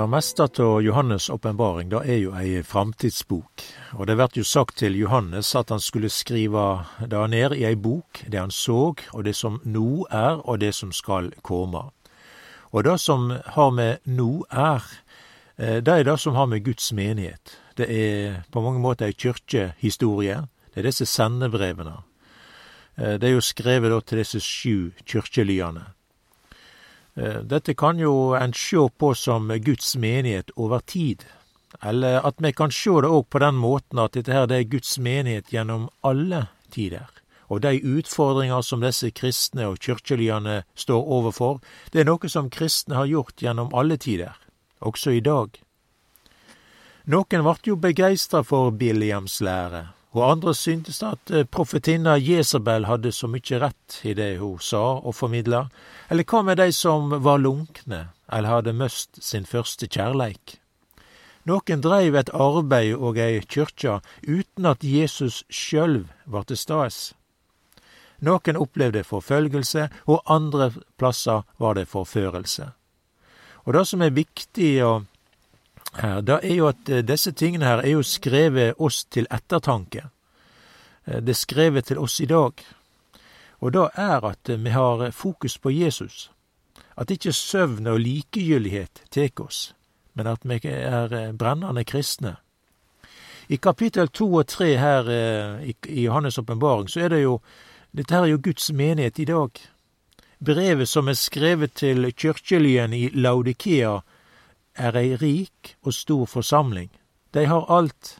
Det meste av Johannes' åpenbaring er jo ei framtidsbok, og det blir jo sagt til Johannes at han skulle skrive det ned i ei bok, det han så, og det som nå er, og det som skal komme. Og det som har med nå er, eh, det er det som har med Guds menighet. Det er på mange måter ei kyrkjehistorie. Det er disse sendebrevene. Eh, det er jo skrevet til disse sju kyrkjelyene. Eh, dette kan jo en sjå på som Guds menighet over tid. Eller at vi kan sjå det òg på den måten at dette her det er Guds menighet gjennom alle tider. Og de utfordringer som disse kristne og kyrkjelyene står overfor, det er noe som kristne har gjort gjennom alle tider, også i dag. Noen vart jo begeistra for Billiams lære, og andre syntes at eh, profetinna Jesabel hadde så mykje rett i det hun sa og formidla, eller hva med de som var lunkne eller hadde møst sin første kjærleik? Noen dreiv et arbeid og ei kyrkja uten at Jesus sjølv var til stades. Noen opplevde forfølgelse, og andre plasser var det forførelse. Og det som er viktig her, det er jo at eh, disse tingene her er jo skrevet oss til ettertanke. Eh, det er skrevet til oss i dag. Og det er at vi har fokus på Jesus. At ikke søvn og likegyldighet tek oss, men at vi er brennende kristne. I kapittel to og tre her eh, i Johannes' åpenbaring så er det jo Dette her er jo Guds menighet i dag. Brevet som er skrevet til kirkelyden i Laudikea, er ei rik og stor forsamling. De har alt,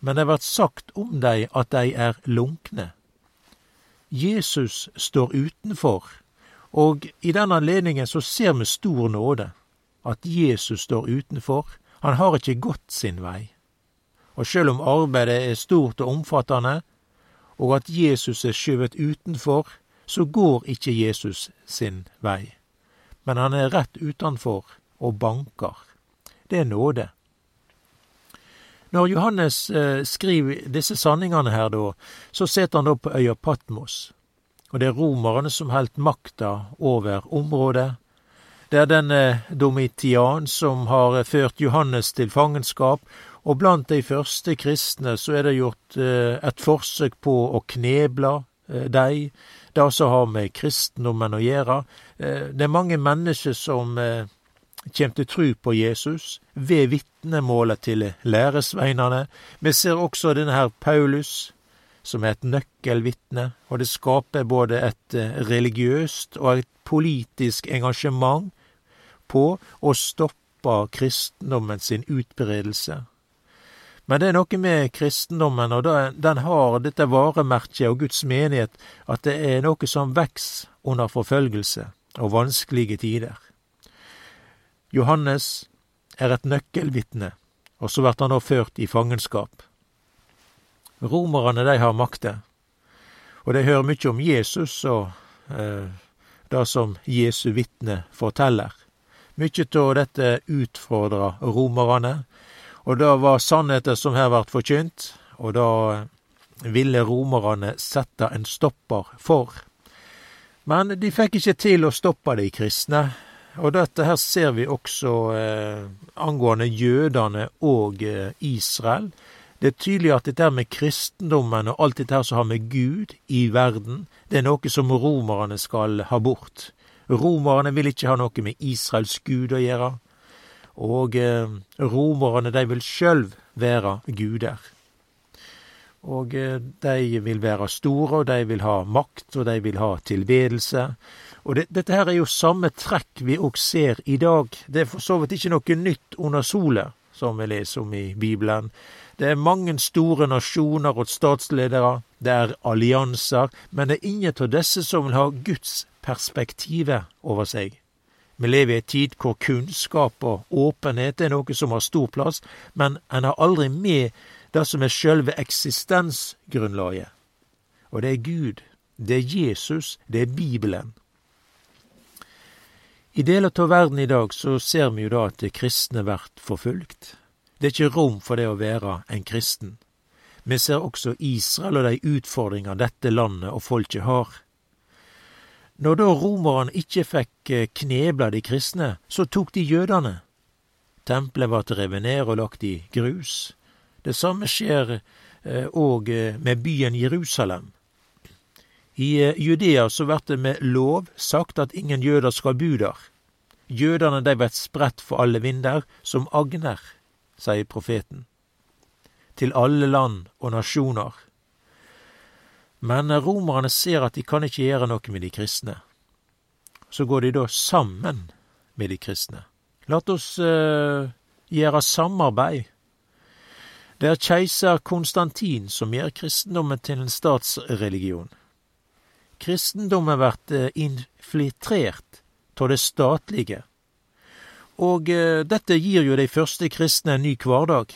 men det vert sagt om dei at dei er lunkne. Jesus står utenfor, og i den anledningen så ser vi stor nåde. At Jesus står utenfor. Han har ikke gått sin vei. Og sjøl om arbeidet er stort og omfattende, og at Jesus er skjøvet utenfor, så går ikke Jesus sin vei. Men han er rett utenfor og banker. Det er nåde. Når Johannes eh, skriver disse sanningene her, da, så sitter han da på øya Patmos. Og det er romerne som holdt makta over området. Det er denne Domitian som har ført Johannes til fangenskap, og blant de første kristne så er det gjort eh, et forsøk på å kneble dem, det som har med kristendommen å gjøre. Eh, det er mange mennesker som eh, kjem til tru på Jesus ved vitnemålet til læresveinane. Vi ser også denne her Paulus, som er et nøkkelvitne, og det skaper både et eh, religiøst og et politisk engasjement på å stoppe kristendommen sin utbredelse. Men det er noe med kristendommen, og den har dette varemerket og Guds menighet, at det er noe som veks under forfølgelse og vanskelige tider. Johannes er et nøkkelvitne, og så blir han nå ført i fangenskap. Romerne, de har makte. og de hører mykje om Jesus og eh, det som Jesu vitne forteller. Mykje av dette utfordra romerne, og det var sannheter som her vart forkynt, og det ville romerne sette en stopper for. Men de fikk ikke til å stoppe de kristne, og dette her ser vi også eh, angående jødene og eh, Israel. Det er tydelig at dette med kristendommen og alt dette her som har med Gud i verden, det er noe som romerne skal ha bort. Romerne vil ikke ha noe med Israels Gud å gjøre. Og eh, romerne, de vil sjøl være guder. Og eh, de vil være store, og de vil ha makt, og de vil ha tilbedelse. Og det, dette her er jo samme trekk vi òg ser i dag. Det er for så vidt ikke noe nytt under sola, som vi leser om i Bibelen. Det er mange store nasjoner og statsledere, det er allianser, men det er ingen av disse som vil ha Guds perspektivet over seg. Vi lever i en tid hvor kunnskap og åpenhet er noe som har stor plass, men en har aldri med det som er sjølve eksistensgrunnlaget. Og det er Gud, det er Jesus, det er Bibelen. I deler av verden i dag så ser vi jo da at det kristne blir forfulgt. Det er ikke rom for det å være en kristen. Vi ser også Israel og de utfordringer dette landet og folket har. Når da romerne ikke fikk eh, knebla de kristne, så tok de jødene. tempelet ble revet ned og lagt i grus. Det samme skjer òg med byen Jerusalem. I Judea så vert det med lov sagt at ingen jøder skal bu der. Jødene dei vert spredt for alle vinder, som agner, sier profeten. Til alle land og nasjoner. Men romerne ser at de kan ikke gjøre noe med de kristne. Så går de da sammen med de kristne. La oss uh, gjøre samarbeid. Det er keiser Konstantin som gjør kristendommen til en statsreligion. Kristendommen blir uh, infiltrert av det statlige, og uh, dette gir jo de første kristne en ny hverdag.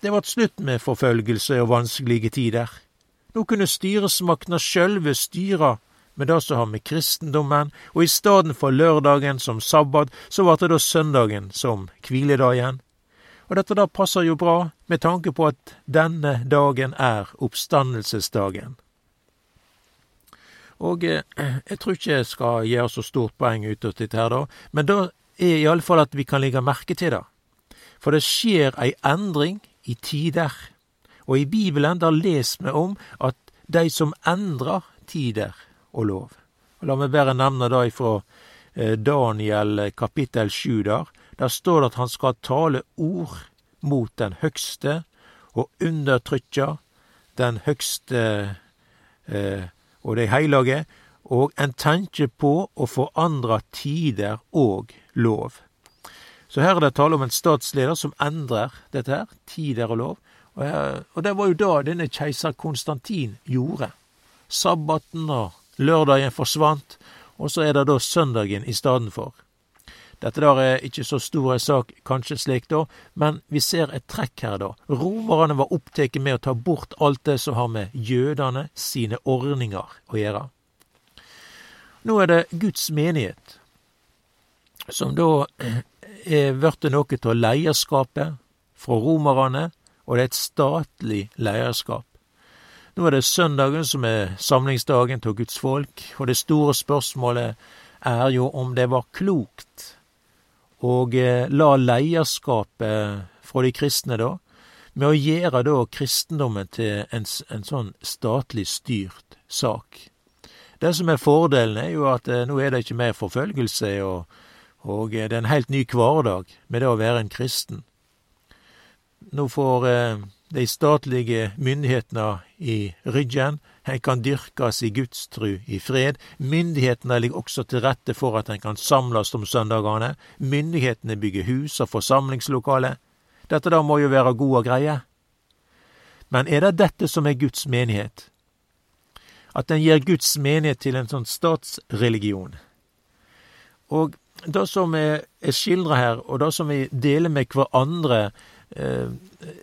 Det vart slutt med forfølgelse og vanskelige tider. Nå kunne styresmaktene sjølve styre med det som har med kristendommen, og i stedet for lørdagen som sabbat, så ble det da søndagen som hviledagen. Og dette da passer jo bra med tanke på at denne dagen er oppstandelsesdagen. Og eh, jeg tror ikke jeg skal gjøre så stort poeng ut av dette her, da, men da er i alle fall at vi kan legge merke til det. For det skjer ei endring i tider. Og i Bibelen der leser vi om at de som endrer tider og lov. Og La meg bare nevne det ifra eh, Daniel kapittel sju der. Der står det at han skal tale ord mot den høgste og undertrykkja den høgste eh, og de heilage, og en tenker på å forandre tider og lov. Så her er det tale om en statsleder som endrer dette her, tider og lov, og det var jo da denne keiser Konstantin gjorde. Sabbaten og lørdagen forsvant, og så er det da søndagen i stedet for. Dette der er ikke så stor en sak, kanskje slik da, men vi ser et trekk her, da. Romerne var opptatt med å ta bort alt det som har med jødene sine ordninger å gjøre. Nå er det Guds menighet, som da er blitt noe av leierskapet fra romerne og det er et statlig leierskap. Nå er det søndagen som er samlingsdagen til Guds folk, og det store spørsmålet er jo om det var klokt å eh, la leierskapet fra de kristne, da, med å gjøre da kristendommen til en, en sånn statlig styrt sak. Det som er fordelen, er jo at eh, nå er det ikke mer forfølgelse, og, og eh, det er en helt ny hverdag med det å være en kristen. Nå får eh, de statlige myndighetene i ryggen. En kan dyrkes i gudstru i fred. Myndighetene ligger også til rette for at en kan samles om søndagene. Myndighetene bygger hus og forsamlingslokale. Dette da må jo være gode greier. greie. Men er det dette som er Guds menighet? At en gjør Guds menighet til en sånn statsreligion? Og det som er skildra her, og det som vi deler med hverandre Eh,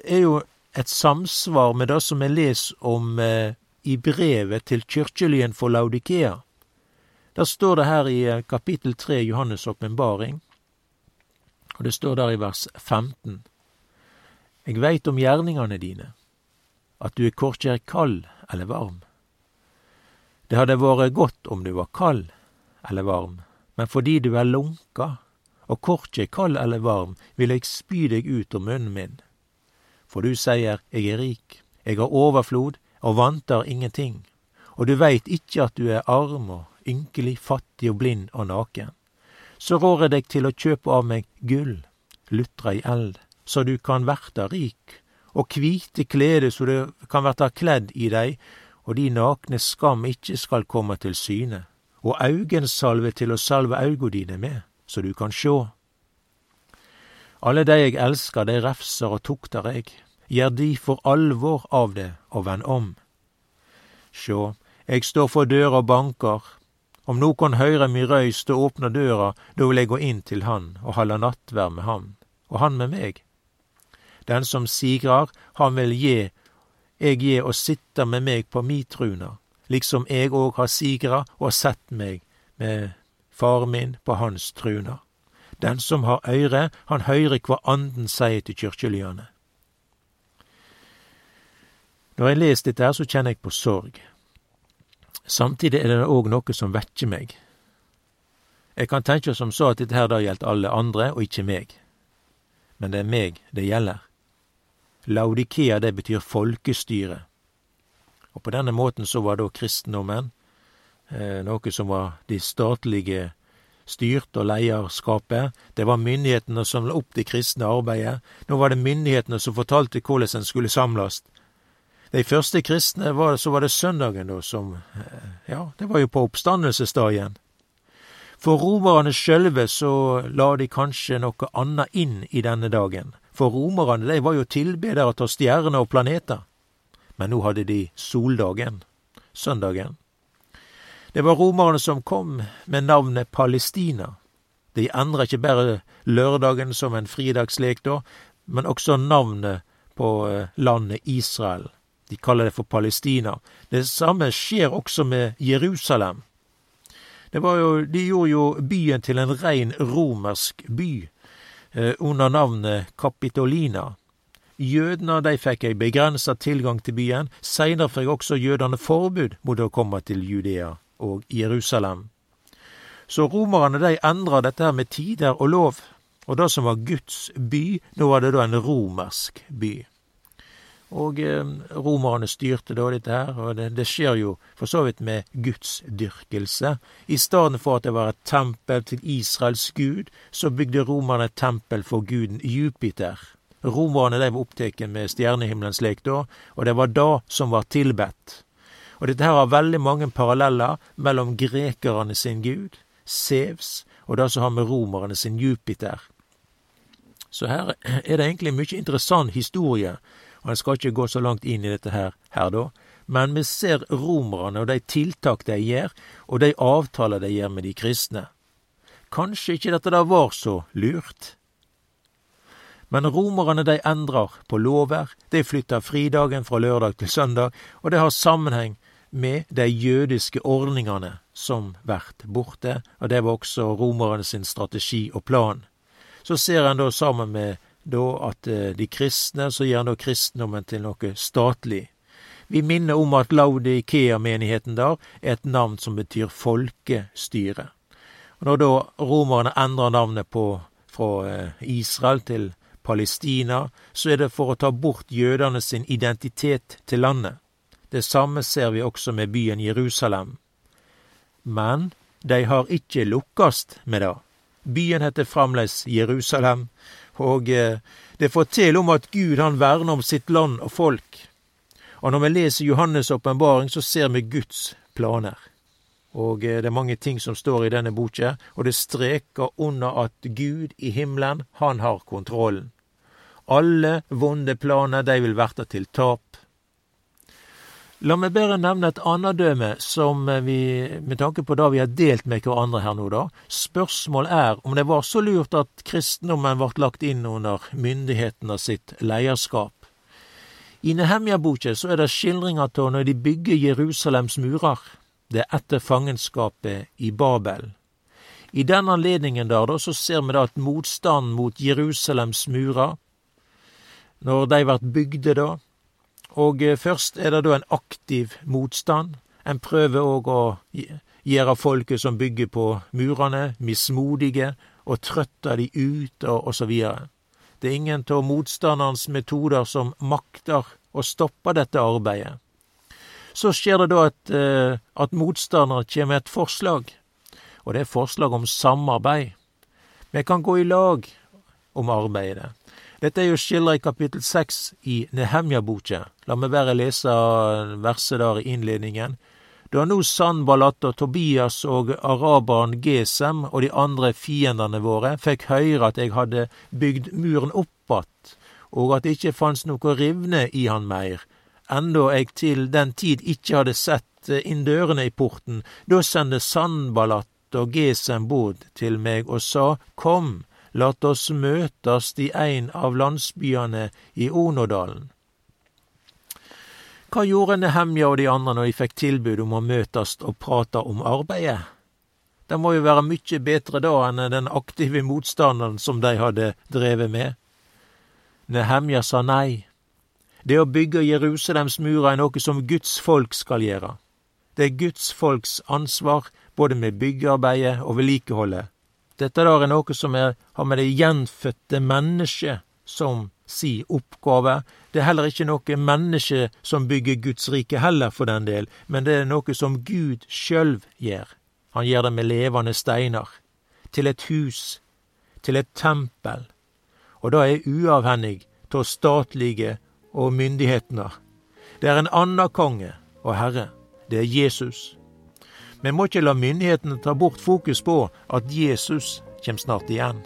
er jo et samsvar med det som vi leser om eh, i brevet til kirkelyen for Laudikea. Der står det her i eh, kapittel 3 Johannes' åpenbaring, og det står der i vers 15. Eg veit om gjerningane dine, at du er korkje kald eller varm. Det hadde vært godt om du var kald eller varm, men fordi du er lunka og korkje kald eller varm vil eg spy deg ut om munnen min. For du sier, eg er rik, eg har overflod og vantar ingenting, og du veit ikkje at du er arm og ynkelig, fattig og blind og naken. Så rår eg deg til å kjøpe av meg gull, lutra i eld, så du kan verta rik, og kvite klede så du kan verta kledd i dei, og de nakne skam ikkje skal komme til syne, og augensalve til å salve auga dine med så du kan sjå. Alle dei eg elskar, dei refser og tukter eg, gjer de for alvor av det og vend om. Sjå, eg står for døra og banker. om nokon høyrer mi røyst og åpner døra, då vil eg gå inn til han og halda nattverd med han, og han med meg. Den som sigrar, han vil gje, eg gje å sitte med meg på mi truna, liksom eg òg har sigra og sett meg med far min på hans truna. Den som har øyre, han høyrer kva Anden seier til kyrkjelyane. Når jeg leser dette her, så kjenner jeg på sorg. Samtidig er det òg noe som vekker meg. Jeg kan tenke som så at dette her da gjaldt alle andre, og ikke meg. men det er meg det gjelder. Laudikea, det betyr folkestyre. Og på denne måten så var da kristendommen eh, noe som var de statlige styrt og lederskapet. Det var myndighetene som la opp det kristne arbeidet. Nå var det myndighetene som fortalte hvordan en skulle samles. De første kristne, var, så var det søndagen da som eh, Ja, det var jo på oppstandelsesdagen. For romerne sjølve så la de kanskje noe annet inn i denne dagen. For romerne de var jo tilbedere av stjerner og planeter. Men nå hadde de soldagen, søndagen. Det var romerne som kom med navnet Palestina. De endra ikke bare lørdagen som en fridagslek da, men også navnet på eh, landet Israel. De kaller det for Palestina. Det samme skjer også med Jerusalem. Jo, de gjorde jo byen til en rein romersk by eh, under navnet Kapitolina. Jødene de fikk ei begrensa tilgang til byen. Seinere fikk også jødene forbud mot å komme til Judea og Jerusalem. Så romerne de endra dette her med tider og lov, og det som var Guds by, nå var det da en romersk by. Og eh, romerne styrte da dette her, og det, det skjer jo for så vidt med gudsdyrkelse. I stedet for at det var et tempel til Israels gud, så bygde romerne et tempel for guden Jupiter. Romerne de var opptatt med stjernehimmelens lek da, og det var da som var tilbedt. Og dette her har veldig mange paralleller mellom grekerne sin gud, Sevs, og det som har med romerne sin Jupiter. Så her er det egentlig mye interessant historie og en skal ikke gå så langt inn i dette her, her da, men vi ser romerne og de tiltak de gjør, og de avtaler de gjør med de kristne. Kanskje ikke dette da var så lurt. Men romerne de endrer på lover, de flytter fridagen fra lørdag til søndag, og det har sammenheng med de jødiske ordningene som blir borte, og det var også romerne sin strategi og plan. Så ser en da sammen med da at eh, de kristne, så gjør da kristendommen til noe statlig. Vi minner om at Laudikea-menigheten der er et navn som betyr folkestyre. Og Når da romerne endrer navnet på, fra eh, Israel til Palestina, så er det for å ta bort jødene sin identitet til landet. Det samme ser vi også med byen Jerusalem. Men de har ikke lukkast med det. Byen heter fremdeles Jerusalem, og eh, det forteller om at Gud han verner om sitt land og folk. Og når vi leser Johannes' åpenbaring, så ser vi Guds planer. Og eh, det er mange ting som står i denne boka, og det streker under at Gud i himmelen, han har kontrollen. Alle vonde planer, de vil verte til tap. La meg bare nevne et annet døme som vi, med tanke på det vi har delt med hverandre her nå, da. Spørsmål er om det var så lurt at kristendommen ble lagt inn under myndighetene sitt leierskap. I Nehemja-boka så er det skildringer av når de bygger Jerusalems murer. Det er etter fangenskapet i Babel. I den anledningen der, da, så ser vi da at motstanden mot Jerusalems murer, når de vert bygde da, og eh, først er det da en aktiv motstand. En prøver òg å gjøre folket som bygger på murene, mismodige, og trøtte de ut, og, osv. Det er ingen av motstanderens metoder som makter å stoppe dette arbeidet. Så skjer det da at, eh, at motstander kommer med et forslag, og det er forslag om samarbeid. Vi kan gå i lag om arbeidet. Dette er jo skildra i kapittel seks i Nehemja-boka. La meg bare lese verset der i innledningen. Da nå Sanballat og Tobias og araberen Gesem og de andre fiendene våre fikk høre at jeg hadde bygd muren opp att, og at det ikke fantes noe rivne i han meir, enda jeg til den tid ikke hadde sett inn dørene i porten, da sendte Sanballat og Gesem bod til meg og sa, Kom, Lat oss møtast i ein av landsbyane i Onodalen. Hva gjorde Nehemja og de andre når de fikk tilbud om å møtast og prate om arbeidet? Det må jo være mykje bedre da enn den aktive motstanderen som de hadde drevet med. Nehemja sa nei. Det å bygge Jerusalems murer er noe som Guds folk skal gjøre. Det er Guds folks ansvar, både med byggearbeidet og vedlikeholdet. Dette der er noe som er, har med det gjenfødte mennesket som si oppgave. Det er heller ikke noe menneske som bygger Guds rike heller, for den del, men det er noe som Gud sjølv gjør. Han gjør det med levende steiner. Til et hus. Til et tempel. Og det er uavhengig av statlige og myndighetene. Det er en annen konge og herre. Det er Jesus. Vi må ikke la myndighetene ta bort fokus på at Jesus kommer snart igjen.